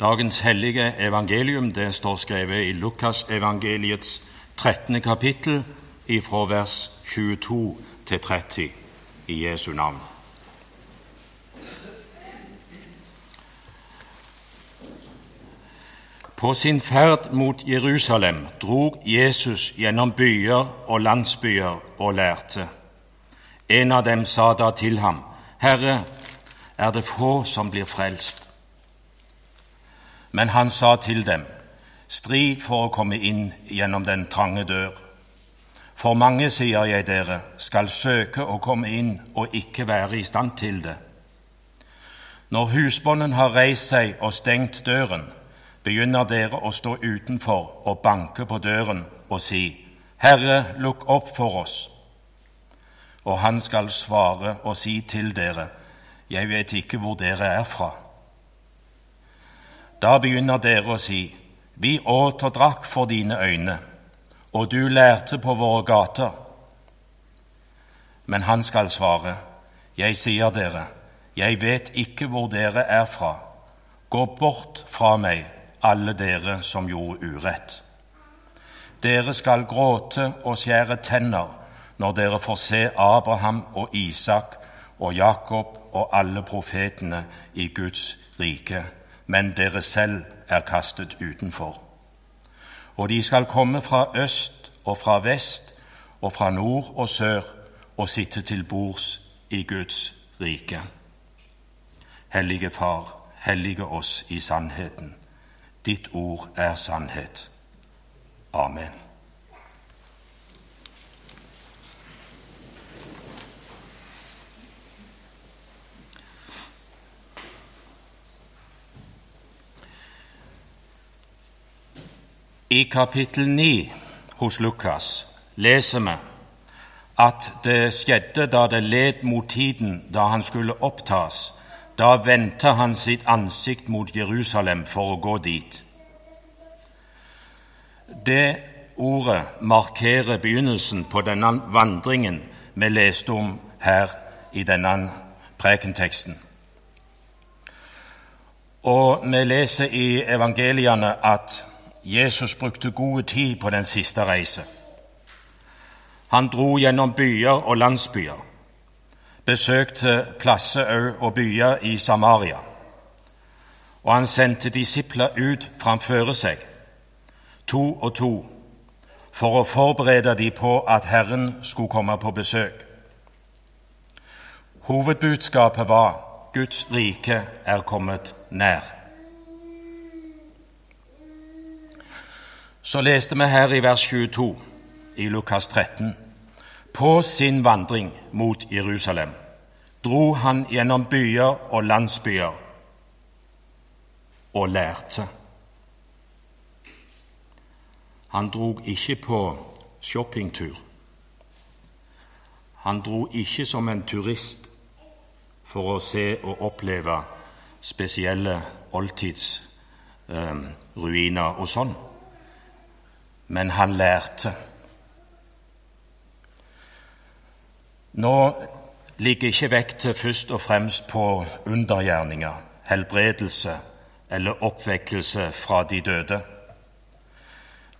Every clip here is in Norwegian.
Dagens hellige evangelium det står skrevet i Lukasevangeliets 13. kapittel fra vers 22 til 30 i Jesu navn. På sin ferd mot Jerusalem drog Jesus gjennom byer og landsbyer og lærte. En av dem sa da til ham, Herre, er det få som blir frelst. Men han sa til dem, Strid for å komme inn gjennom den trange dør. For mange, sier jeg dere, skal søke å komme inn og ikke være i stand til det. Når husbonden har reist seg og stengt døren, begynner dere å stå utenfor og banke på døren og si, Herre, lukk opp for oss. Og han skal svare og si til dere, Jeg vet ikke hvor dere er fra. Da begynner dere å si, Vi åt og drakk for dine øyne, og du lærte på våre gater. Men han skal svare, Jeg sier dere, jeg vet ikke hvor dere er fra. Gå bort fra meg, alle dere som gjorde urett. Dere skal gråte og skjære tenner når dere får se Abraham og Isak og Jakob og alle profetene i Guds rike men dere selv er kastet utenfor. Og de skal komme fra øst og fra vest og fra nord og sør og sitte til bords i Guds rike. Hellige Far, hellige oss i sannheten. Ditt ord er sannhet. Amen. I kapittel 9 hos Lukas leser vi at det skjedde da det led mot tiden da han skulle opptas. Da vendte han sitt ansikt mot Jerusalem for å gå dit. Det ordet markerer begynnelsen på denne vandringen vi leste om her i denne prekenteksten. Og vi leser i evangeliene at Jesus brukte god tid på den siste reise. Han dro gjennom byer og landsbyer, besøkte plasser og byer i Samaria. Og han sendte disipler ut framfor seg, to og to, for å forberede dem på at Herren skulle komme på besøk. Hovedbudskapet var Guds rike er kommet nær. Så leste vi her i vers 22 i Lukas 13. På sin vandring mot Jerusalem dro han gjennom byer og landsbyer og lærte. Han drog ikke på shoppingtur. Han dro ikke som en turist for å se og oppleve spesielle oldtidsruiner eh, og sånn men han lærte. Nå ligger ikke vekten først og fremst på undergjerninger, helbredelse eller oppvekkelse fra de døde.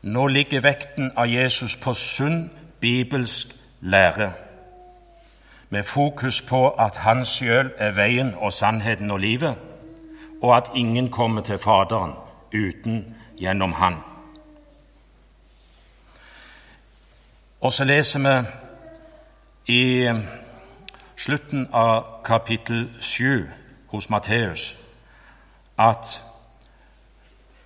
Nå ligger vekten av Jesus på sunn bibelsk lære, med fokus på at han sjøl er veien og sannheten og livet, og at ingen kommer til Faderen uten gjennom Han. Og så leser vi i slutten av kapittel 7 hos Matteus at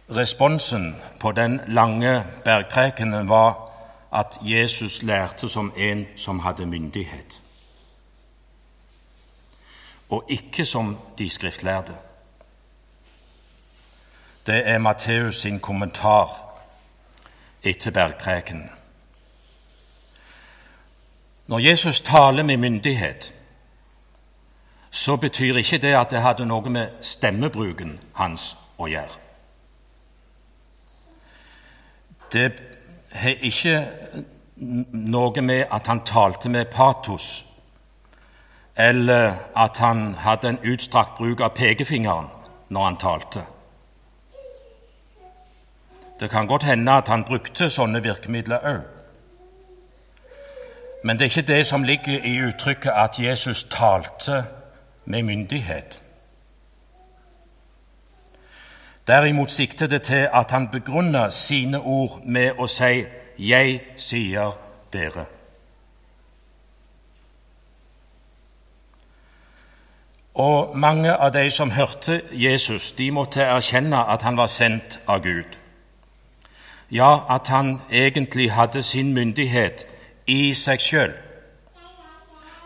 responsen på den lange bergprekenen var at Jesus lærte som en som hadde myndighet, og ikke som de skriftlærde. Det er Matteus sin kommentar etter bergprekenen. Når Jesus taler med myndighet, så betyr ikke det at det hadde noe med stemmebruken hans å gjøre. Det har ikke noe med at han talte med patos, eller at han hadde en utstrakt bruk av pekefingeren når han talte. Det kan godt hende at han brukte sånne virkemidler òg. Men det er ikke det som ligger i uttrykket at Jesus talte med myndighet. Derimot sikter det til at han begrunner sine ord med å si 'Jeg sier dere'. Og mange av de som hørte Jesus, de måtte erkjenne at han var sendt av Gud. Ja, at han egentlig hadde sin myndighet i seg sjøl,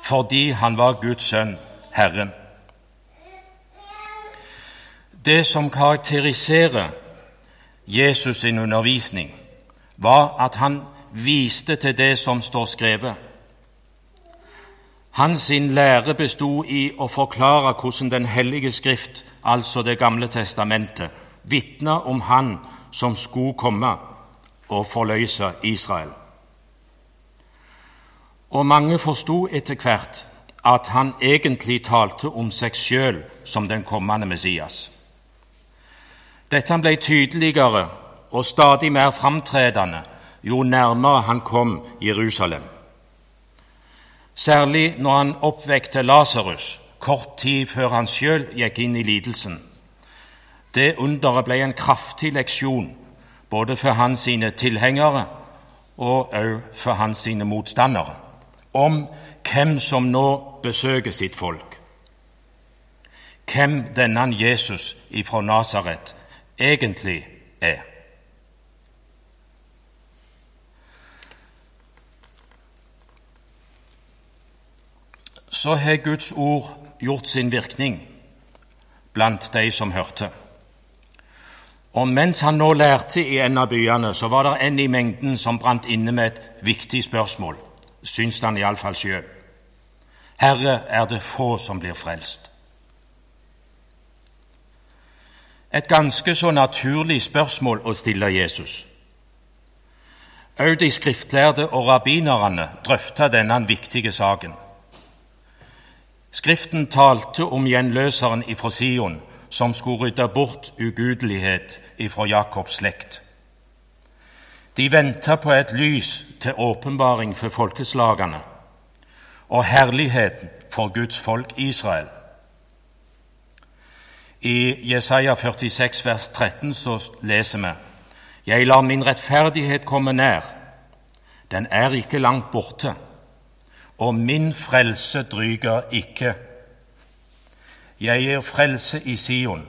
fordi han var Guds sønn, Herren. Det som karakteriserer Jesus' sin undervisning, var at han viste til det som står skrevet. Hans lære bestod i å forklare hvordan Den hellige skrift, altså Det gamle testamentet, vitna om Han som skulle komme og forløse Israel. Og mange forsto etter hvert at han egentlig talte om seg sjøl som den kommende Messias. Dette ble tydeligere og stadig mer framtredende jo nærmere han kom Jerusalem. Særlig når han oppvekte Lasarus kort tid før han sjøl gikk inn i lidelsen. Det underet ble en kraftig leksjon både for hans sine tilhengere og òg for hans sine motstandere om hvem som nå besøker sitt folk. Hvem denne Jesus ifra Nasaret egentlig er. Så har Guds ord gjort sin virkning blant de som hørte. Og mens han nå lærte i en av byene, så var det en i mengden som brant inne med et viktig spørsmål, syns han iallfall sjøl. Herre, er det få som blir frelst? Et ganske så naturlig spørsmål å stille Jesus. Også de skriftlærde og rabbinerne drøfta denne viktige saken. Skriften talte om gjenløseren ifra Sion som skulle rydde bort ugudelighet ifra Jakobs slekt. De venta på et lys til åpenbaring for folkeslagene og herligheten for Guds folk Israel. I Jesaja 46, vers 13 så leser vi Jeg lar min rettferdighet komme nær. Den er ikke langt borte, og min frelse dryger ikke. Jeg gir frelse i Sion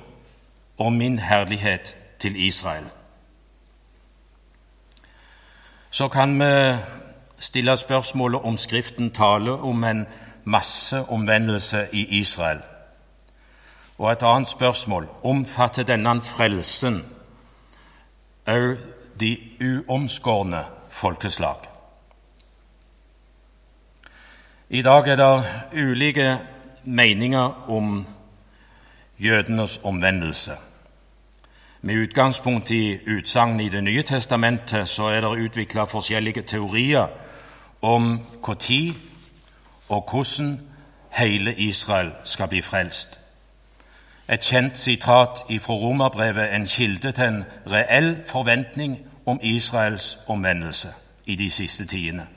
og min herlighet til Israel. Så kan vi stille spørsmålet om Skriften taler om en masseomvendelse i Israel. Og et annet spørsmål omfatter denne frelsen òg de uomskårne folkeslag? I dag er det ulike meninger om jødenes omvendelse. Med utgangspunkt i utsagn i Det nye testamentet så er det utvikla forskjellige teorier om når og hvordan hele Israel skal bli frelst. Et kjent sitat fra Romerbrevet en kilde til en reell forventning om Israels omvendelse i de siste tidene.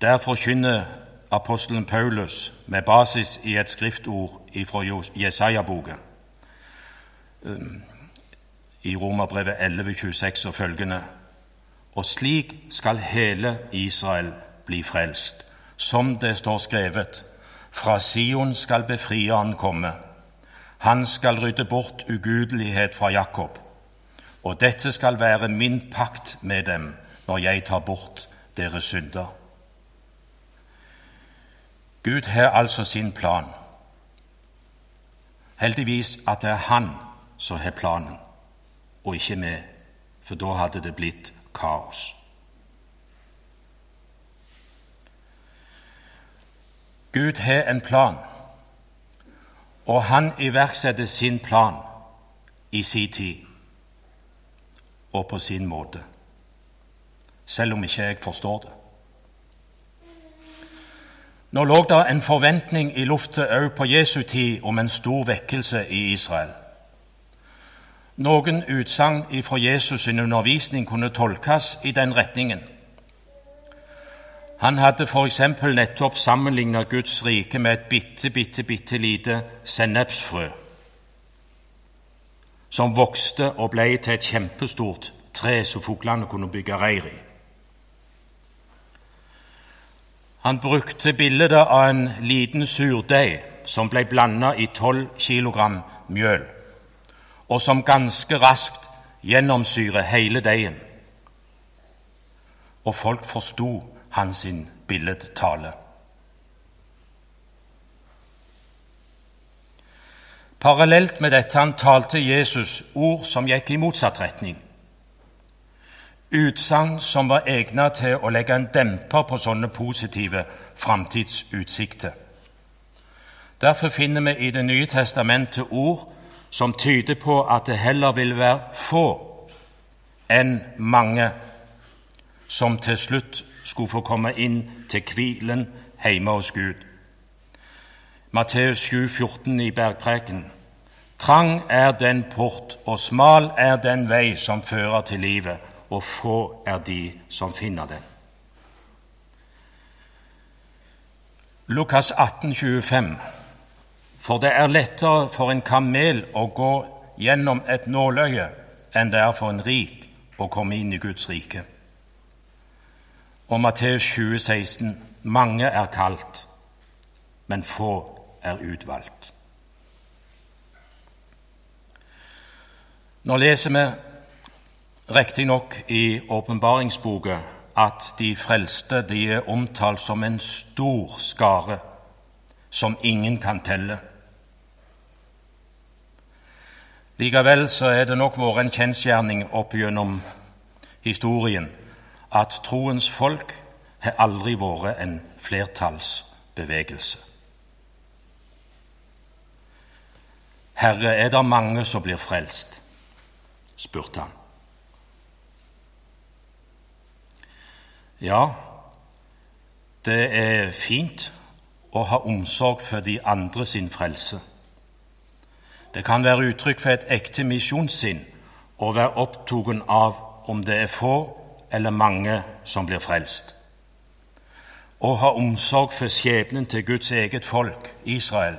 Der forkynner apostelen Paulus med basis i et skriftord fra Jesaja-boka um, i Romerbrevet 11,26 og følgende Og slik skal hele Israel bli frelst, som det står skrevet:" Fra Sion skal befrieren komme. Han skal rydde bort ugudelighet fra Jakob. Og dette skal være min pakt med dem når jeg tar bort deres synder. Gud har altså sin plan. Heldigvis at det er Han som har planen, og ikke vi, for da hadde det blitt kaos. Gud har en plan, og han iverksetter sin plan i sin tid og på sin måte, selv om ikke jeg forstår det. Nå lå det en forventning i lufta òg på Jesu tid om en stor vekkelse i Israel. Noen utsagn fra Jesus' sin undervisning kunne tolkes i den retningen. Han hadde f.eks. nettopp sammenlignet Guds rike med et bitte, bitte, bitte lite sennepsfrø som vokste og ble til et kjempestort tre som fuglene kunne bygge reir i. Han brukte bildet av en liten surdeig som ble blanda i tolv kilogram mjøl, og som ganske raskt gjennomsyrer hele deigen. Og folk forsto hans billedtale. Parallelt med dette han talte Jesus ord som gikk i motsatt retning. Utsagn som var egnet til å legge en demper på sånne positive framtidsutsikter. Derfor finner vi i Det nye testamentet ord som tyder på at det heller vil være få enn mange som til slutt skulle få komme inn til hvilen hjemme hos Gud. Matteus 7, 14 i Bergpreken. Trang er den port, og smal er den vei som fører til livet, og få er de som finner den. Lukas 18, 25. For det er lettere for en kamel å gå gjennom et nåløye enn det er for en rik å komme inn i Guds rike. Og Matteus 20, 16. Mange er kalt, men få er utvalgt. Nå leser vi riktignok i åpenbaringsboka at de frelste de er omtalt som en stor skare som ingen kan telle. Likevel så er det nok vært en kjensgjerning opp gjennom historien at troens folk har aldri vært en flertallsbevegelse. Herre, er det mange som blir frelst? spurte han. Ja, det er fint å ha omsorg for de andre sin frelse. Det kan være uttrykk for et ekte misjonssinn å være opptatt av om det er få eller mange som blir frelst. Å ha omsorg for skjebnen til Guds eget folk, Israel,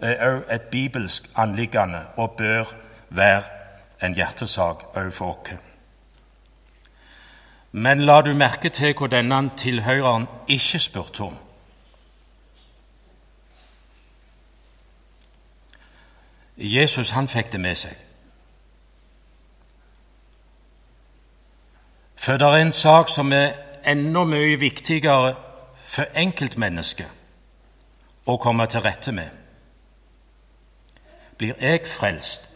er òg et bibelsk anliggende og bør være en hjertesak òg for oss. Men la du merke til hva denne tilhøreren ikke spurte om. Jesus han fikk det med seg. For det er en sak som er enda mye viktigere for enkeltmennesket å komme til rette med. Blir jeg frelst?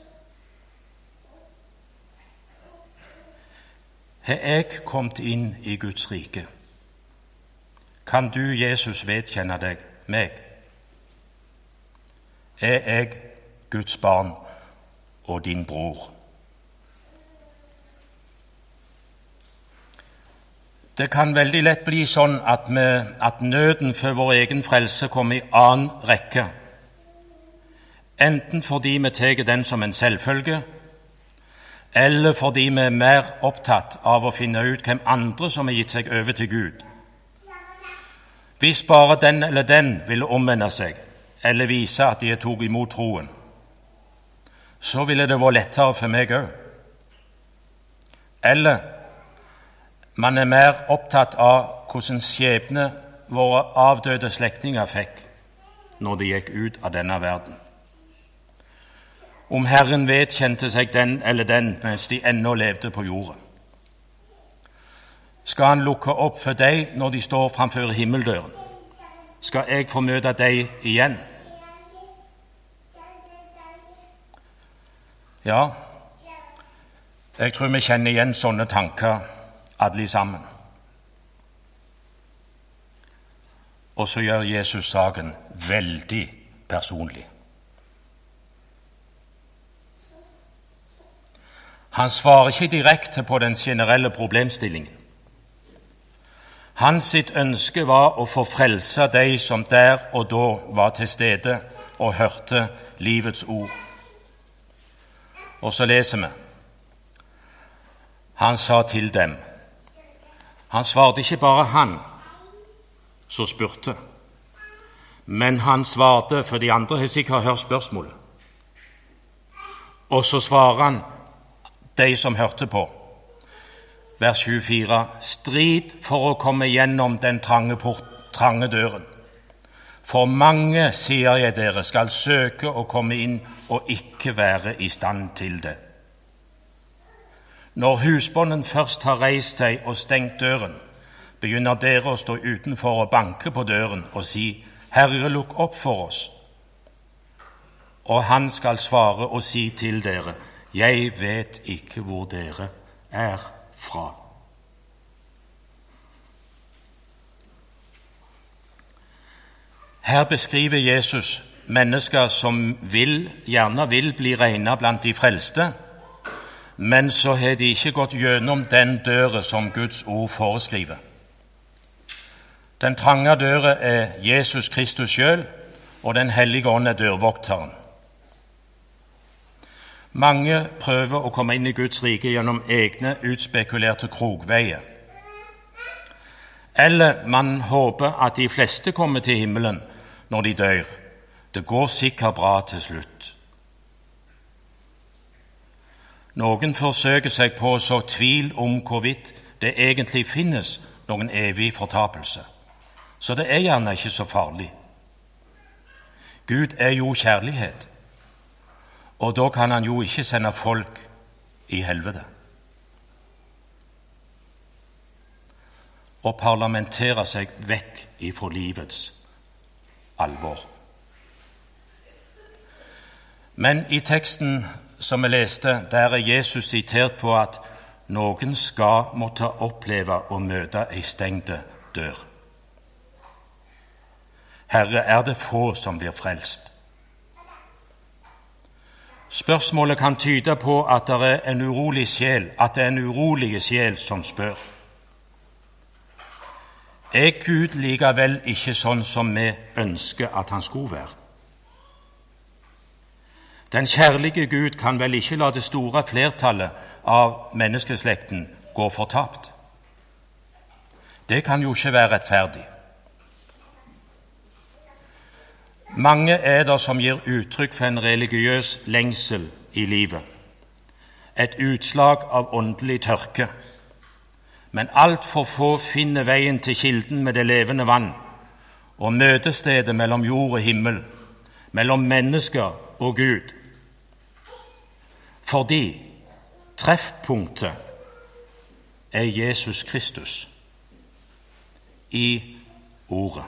Har jeg kommet inn i Guds rike? Kan du, Jesus, vedkjenne deg meg? Er jeg Guds barn og din bror? Det kan veldig lett bli sånn at, vi, at nøden for vår egen frelse kommer i annen rekke. Enten fordi vi tar den som en selvfølge, eller fordi vi er mer opptatt av å finne ut hvem andre som har gitt seg over til Gud. Hvis bare den eller den ville omvende seg eller vise at de har tatt imot troen, så ville det vært lettere for meg òg. Eller man er mer opptatt av hvordan skjebne våre avdøde slektninger fikk når de gikk ut av denne verden. Om Herren vedkjente seg den eller den mens de ennå levde på jorda. Skal Han lukke opp for deg når de står framfor himmeldøren? Skal jeg få møte deg igjen? Ja, jeg tror vi kjenner igjen sånne tanker alle sammen. Og så gjør Jesus saken veldig personlig. Han svarer ikke direkte på den generelle problemstillingen. Hans sitt ønske var å få frelse de som der og da var til stede og hørte livets ord. Og så leser vi. Han sa til dem Han svarte ikke bare han som spurte, men han svarte, for de andre har sikkert hørt spørsmålet. Og så svarer han de som hørte på. Vers 24.: Strid for å komme gjennom den trange, port, trange døren. For mange, sier jeg dere, skal søke å komme inn og ikke være i stand til det. Når husbonden først har reist seg og stengt døren, begynner dere å stå utenfor og banke på døren og si, Herre, lukk opp for oss. Og han skal svare og si til dere, Jeg vet ikke hvor dere er fra. Her beskriver Jesus mennesker som vil, gjerne vil bli regna blant de frelste, men så har de ikke gått gjennom den døra som Guds ord foreskriver. Den trange døra er Jesus Kristus sjøl, og Den hellige ånd er dørvokteren. Mange prøver å komme inn i Guds rike gjennom egne utspekulerte krokveier. Eller man håper at de fleste kommer til himmelen når de dør. Det går sikkert bra til slutt. Noen forsøker seg på å så tvil om hvorvidt det egentlig finnes noen evig fortapelse. Så det er gjerne ikke så farlig. Gud er jo kjærlighet, og da kan han jo ikke sende folk i helvete. Og parlamentere seg vekk ifra livets alvor. Men i teksten som vi leste, der er Jesus sitert på at noen skal måtte oppleve å møte ei stengt dør. Herre, er det få som blir frelst? Spørsmålet kan tyde på at det er en urolig sjel, at det er en urolig sjel som spør. Er Gud likevel ikke sånn som vi ønsker at han skulle være? Den kjærlige Gud kan vel ikke la det store flertallet av menneskeslekten gå fortapt? Det kan jo ikke være rettferdig. Mange er det som gir uttrykk for en religiøs lengsel i livet, et utslag av åndelig tørke. Men altfor få finner veien til kilden med det levende vann og møtestedet mellom jord og himmel, mellom mennesker og Gud. Fordi treffpunktet er Jesus Kristus i Ordet.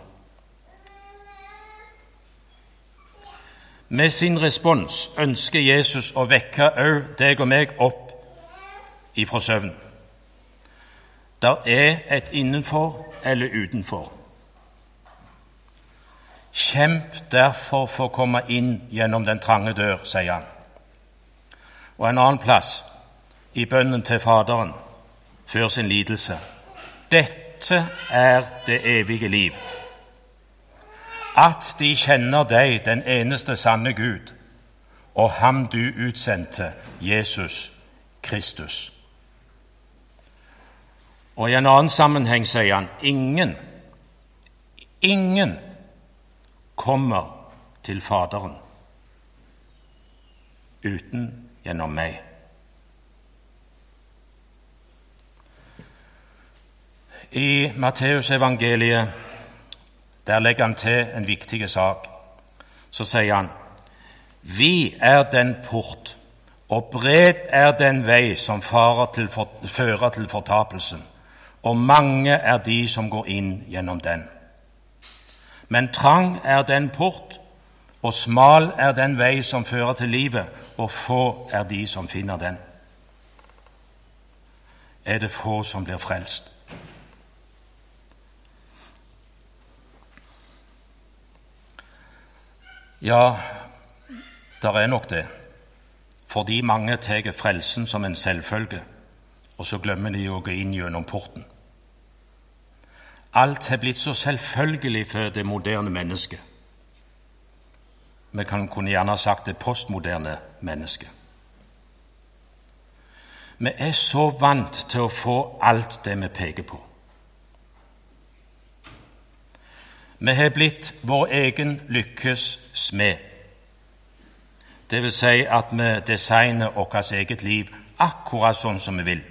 Med sin respons ønsker Jesus å vekke òg deg og meg opp ifra søvn. Der er et innenfor eller utenfor. Kjemp derfor for å komme inn gjennom den trange dør, sier han. Og en annen plass, i bønnen til Faderen før sin lidelse. Dette er det evige liv at de kjenner deg, den eneste sanne Gud, og ham du utsendte, Jesus Kristus. Og I en annen sammenheng sier han ingen, ingen kommer til Faderen uten gjennom meg. I Matteusevangeliet der legger han til en viktig sak. Så sier han Vi er den port, og bred er den vei som fører til fortapelsen, og mange er de som går inn gjennom den. Men trang er den port, og smal er den vei som fører til livet, og få er de som finner den. Er det få som blir frelst? Ja, der er nok det. Fordi mange tar frelsen som en selvfølge, og så glemmer de å gå inn gjennom porten. Alt har blitt så selvfølgelig for det moderne mennesket. Vi kan kunne gjerne sagt det postmoderne mennesket. Vi er så vant til å få alt det vi peker på. Vi har blitt vår egen lykkes smed. Det vil si at vi designer vårt eget liv akkurat sånn som vi vil.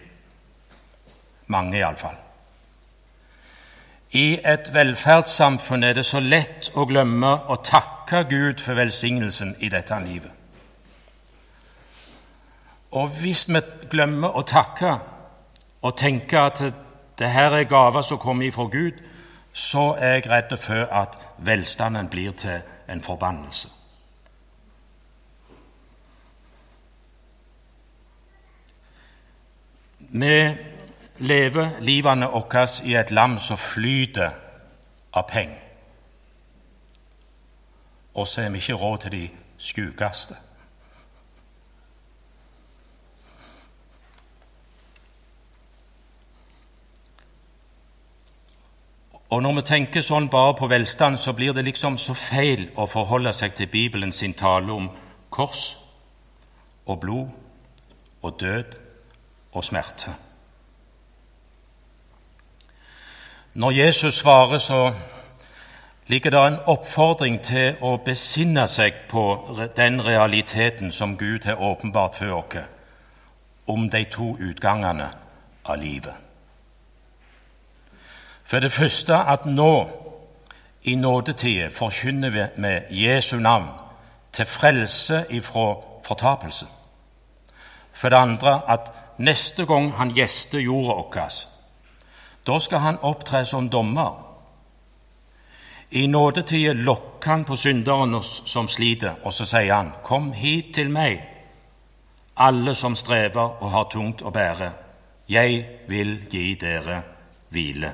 Mange, iallfall. I et velferdssamfunn er det så lett å glemme å takke Gud for velsignelsen i dette livet. Og hvis vi glemmer å takke og tenke at det her er gaver som kommer ifra Gud, så er jeg redd for at velstanden blir til en forbannelse. Vi lever livene våre i et land som flyter av penger. Og så har vi ikke råd til de skjukeste. Og Når vi tenker sånn bare på velstand, så blir det liksom så feil å forholde seg til Bibelen sin tale om kors og blod og død og smerte. Når Jesus svarer, så ligger det en oppfordring til å besinne seg på den realiteten som Gud har åpenbart for oss om de to utgangene av livet. For det første at nå, i nådetida, forkynner vi med Jesu navn til frelse ifra fortapelse. For det andre at neste gang han gjester jorda vår, da skal han opptre som dommer. I nådetida lokker han på synderen som sliter, og så sier han, 'Kom hit til meg, alle som strever og har tungt å bære. Jeg vil gi dere hvile.'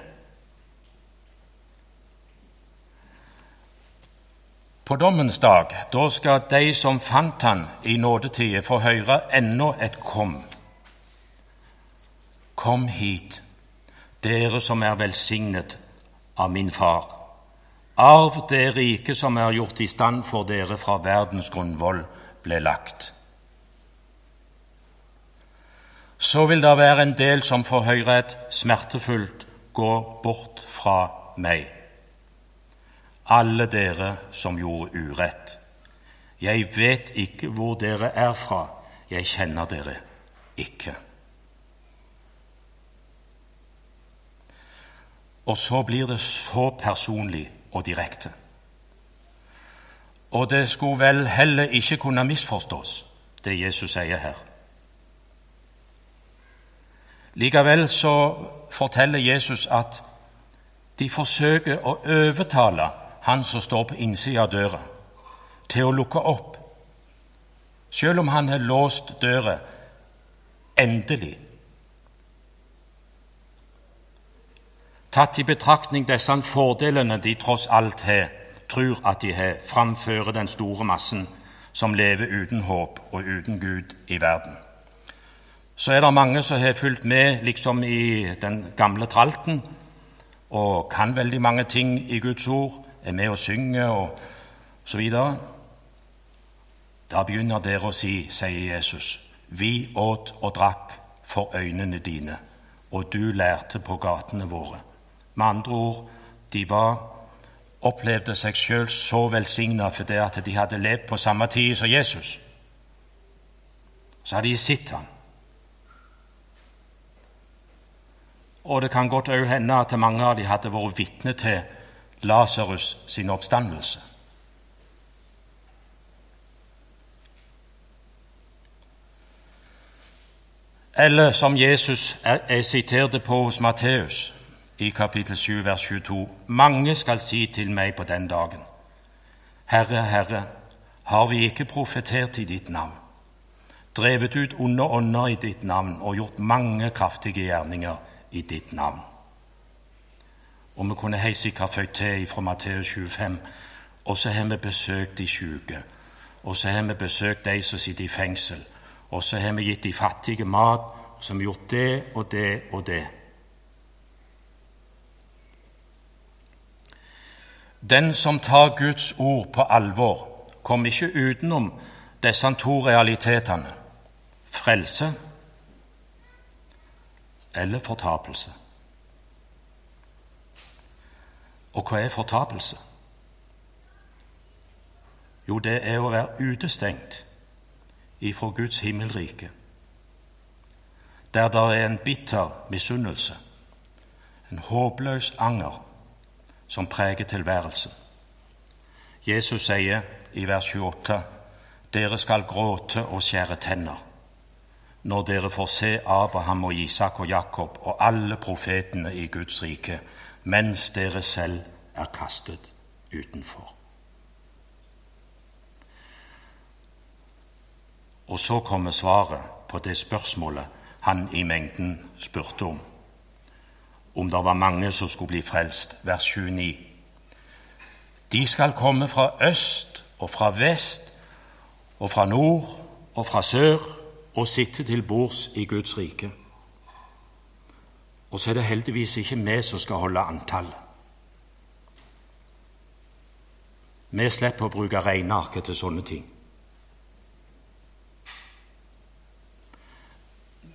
På dommens dag, da skal de som fant han i nådetida, få høre enda et kom. Kom hit, dere som er velsignet av min far. Arv det rike som er gjort i stand for dere fra verdens grunnvoll ble lagt. Så vil det være en del som får høre et smertefullt gå bort fra meg alle dere som gjorde urett. Jeg vet ikke hvor dere er fra, jeg kjenner dere ikke. Og så blir det så personlig og direkte. Og det skulle vel heller ikke kunne misforstås, det Jesus sier her. Likevel så forteller Jesus at de forsøker å overtale han som står på innsida av døra, til å lukke opp, selv om han har låst døra endelig. Tatt i betraktning disse fordelene de tross alt har, tror at de har, framfører den store massen som lever uten håp og uten Gud i verden. Så er det mange som har fulgt med liksom i den gamle tralten og kan veldig mange ting i Guds ord, er med og synger og så videre. Da begynner dere å si, sier Jesus, vi åt og drakk for øynene dine, og du lærte på gatene våre. Med andre ord, de var, opplevde seg sjøl så velsigna fordi at de hadde levd på samme tid som Jesus. Så hadde de sett ham. Og det kan godt òg hende at mange av dem hadde vært vitne til Lasarus sin oppstandelse. Eller som Jesus er sitert på hos Matteus i kapittel 7, vers 22.: Mange skal si til meg på den dagen, Herre, Herre, har vi ikke profetert i ditt navn, drevet ut onde ånder i ditt navn og gjort mange kraftige gjerninger i ditt navn? Og vi kunne helt sikkert føyd til fra Matteus 25. Og så har vi besøkt de syke. Og så har vi besøkt de som sitter i fengsel. Og så har vi gitt de fattige mat, som har gjort det og det og det. Den som tar Guds ord på alvor, kommer ikke utenom disse to realitetene frelse eller fortapelse. Og hva er fortapelse? Jo, det er å være utestengt ifra Guds himmelrike, der det er en bitter misunnelse, en håpløs anger, som preger tilværelsen. Jesus sier i vers 28.: Dere skal gråte og skjære tenner når dere får se Abraham og Isak og Jakob og alle profetene i Guds rike, mens dere selv er kastet utenfor. Og så kommer svaret på det spørsmålet han i mengden spurte om. Om det var mange som skulle bli frelst. Vers 29. De skal komme fra øst og fra vest og fra nord og fra sør og sitte til bords i Guds rike. Og så er det heldigvis ikke vi som skal holde antallet. Vi slipper å bruke regnearket til sånne ting.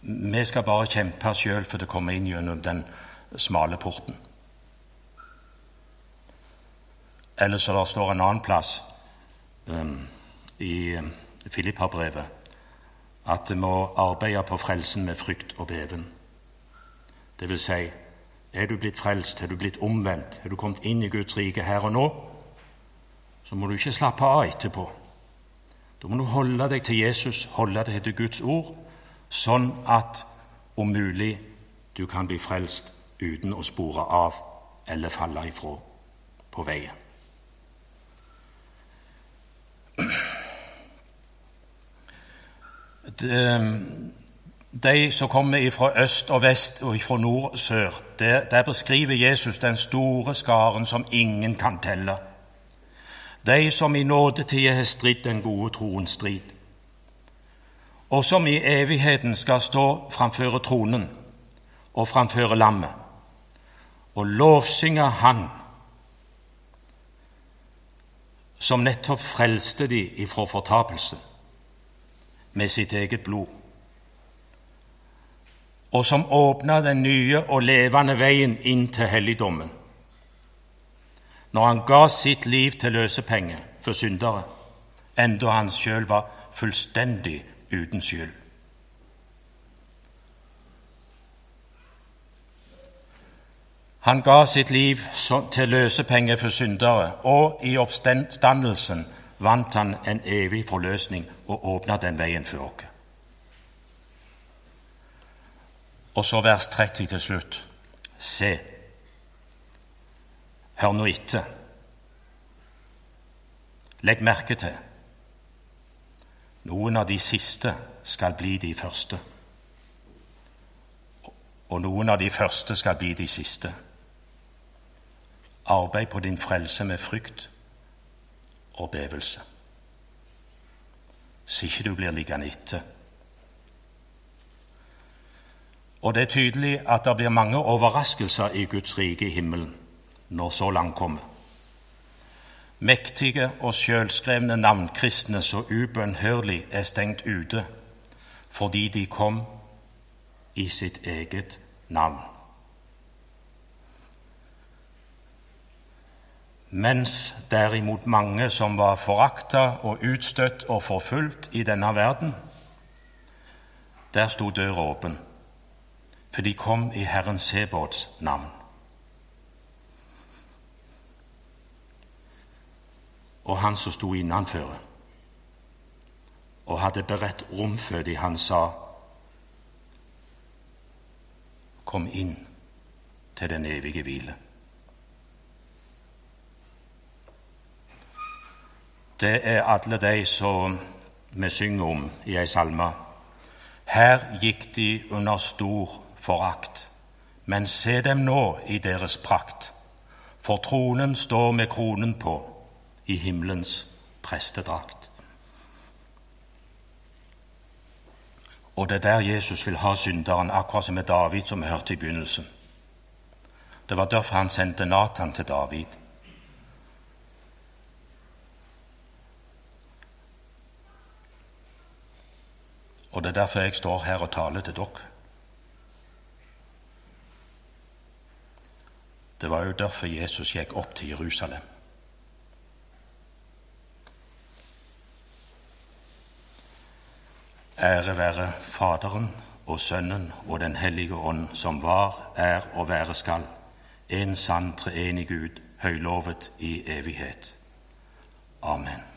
Vi skal bare kjempe sjøl for det kommer inn gjennom den smale porten. Eller så det står en annen plass um, i Filippa-brevet at vi må arbeide på frelsen med frykt og beven. Det vil si, er du blitt frelst, er du blitt omvendt, er du kommet inn i Guds rike her og nå, så må du ikke slappe av etterpå. Da må du holde deg til Jesus, holde deg til Guds ord, sånn at om mulig du kan bli frelst uten å spore av eller falle ifra på veien. De som kommer fra øst og vest og fra nord og sør, der, der beskriver Jesus den store skaren som ingen kan telle. De som i nådetida har stridd den gode troens strid, og som i evigheten skal stå framfor tronen og framfor lammet og lovsynge Han som nettopp frelste de ifra fortapelse med sitt eget blod, og som åpna den nye og levende veien inn til helligdommen når han ga sitt liv til løsepenge for syndere, enda han sjøl var fullstendig uten skyld. Han ga sitt liv til løsepenger for syndere, og i oppstandelsen vant han en evig forløsning og åpna den veien for oss. Og så vers 30 til slutt. Se. Hør nå etter. Legg merke til. Noen av de siste skal bli de første, og noen av de første skal bli de siste. Arbeid på din frelse med frykt og bevelse, så ikke du blir liggende etter. Og det er tydelig at det blir mange overraskelser i Guds rike i himmelen når så langt kommer. Mektige og sjølskrevne navnkristne så ubønnhørlig er stengt ute fordi de kom i sitt eget navn. Mens derimot mange som var forakta og utstøtt og forfulgt i denne verden, der sto døra åpen, for de kom i Herren Sebåts navn. Og han som sto innenføre og hadde beredt rom for dem, han sa, Kom inn til den evige hvile. Det er alle de som vi synger om i ei salme. Her gikk de under stor forakt, men se dem nå i deres prakt. For tronen står med kronen på i himmelens prestedrakt. Og det er der Jesus vil ha synderen, akkurat som med David, som vi hørte i begynnelsen. Det var derfor han sendte Natan til David. Og det er derfor jeg står her og taler til dere. Det var jo derfor Jesus gikk opp til Jerusalem. Ære være Faderen og Sønnen og Den hellige ånd, som var, er og være skal, en sann treenig Gud, høylovet i evighet. Amen.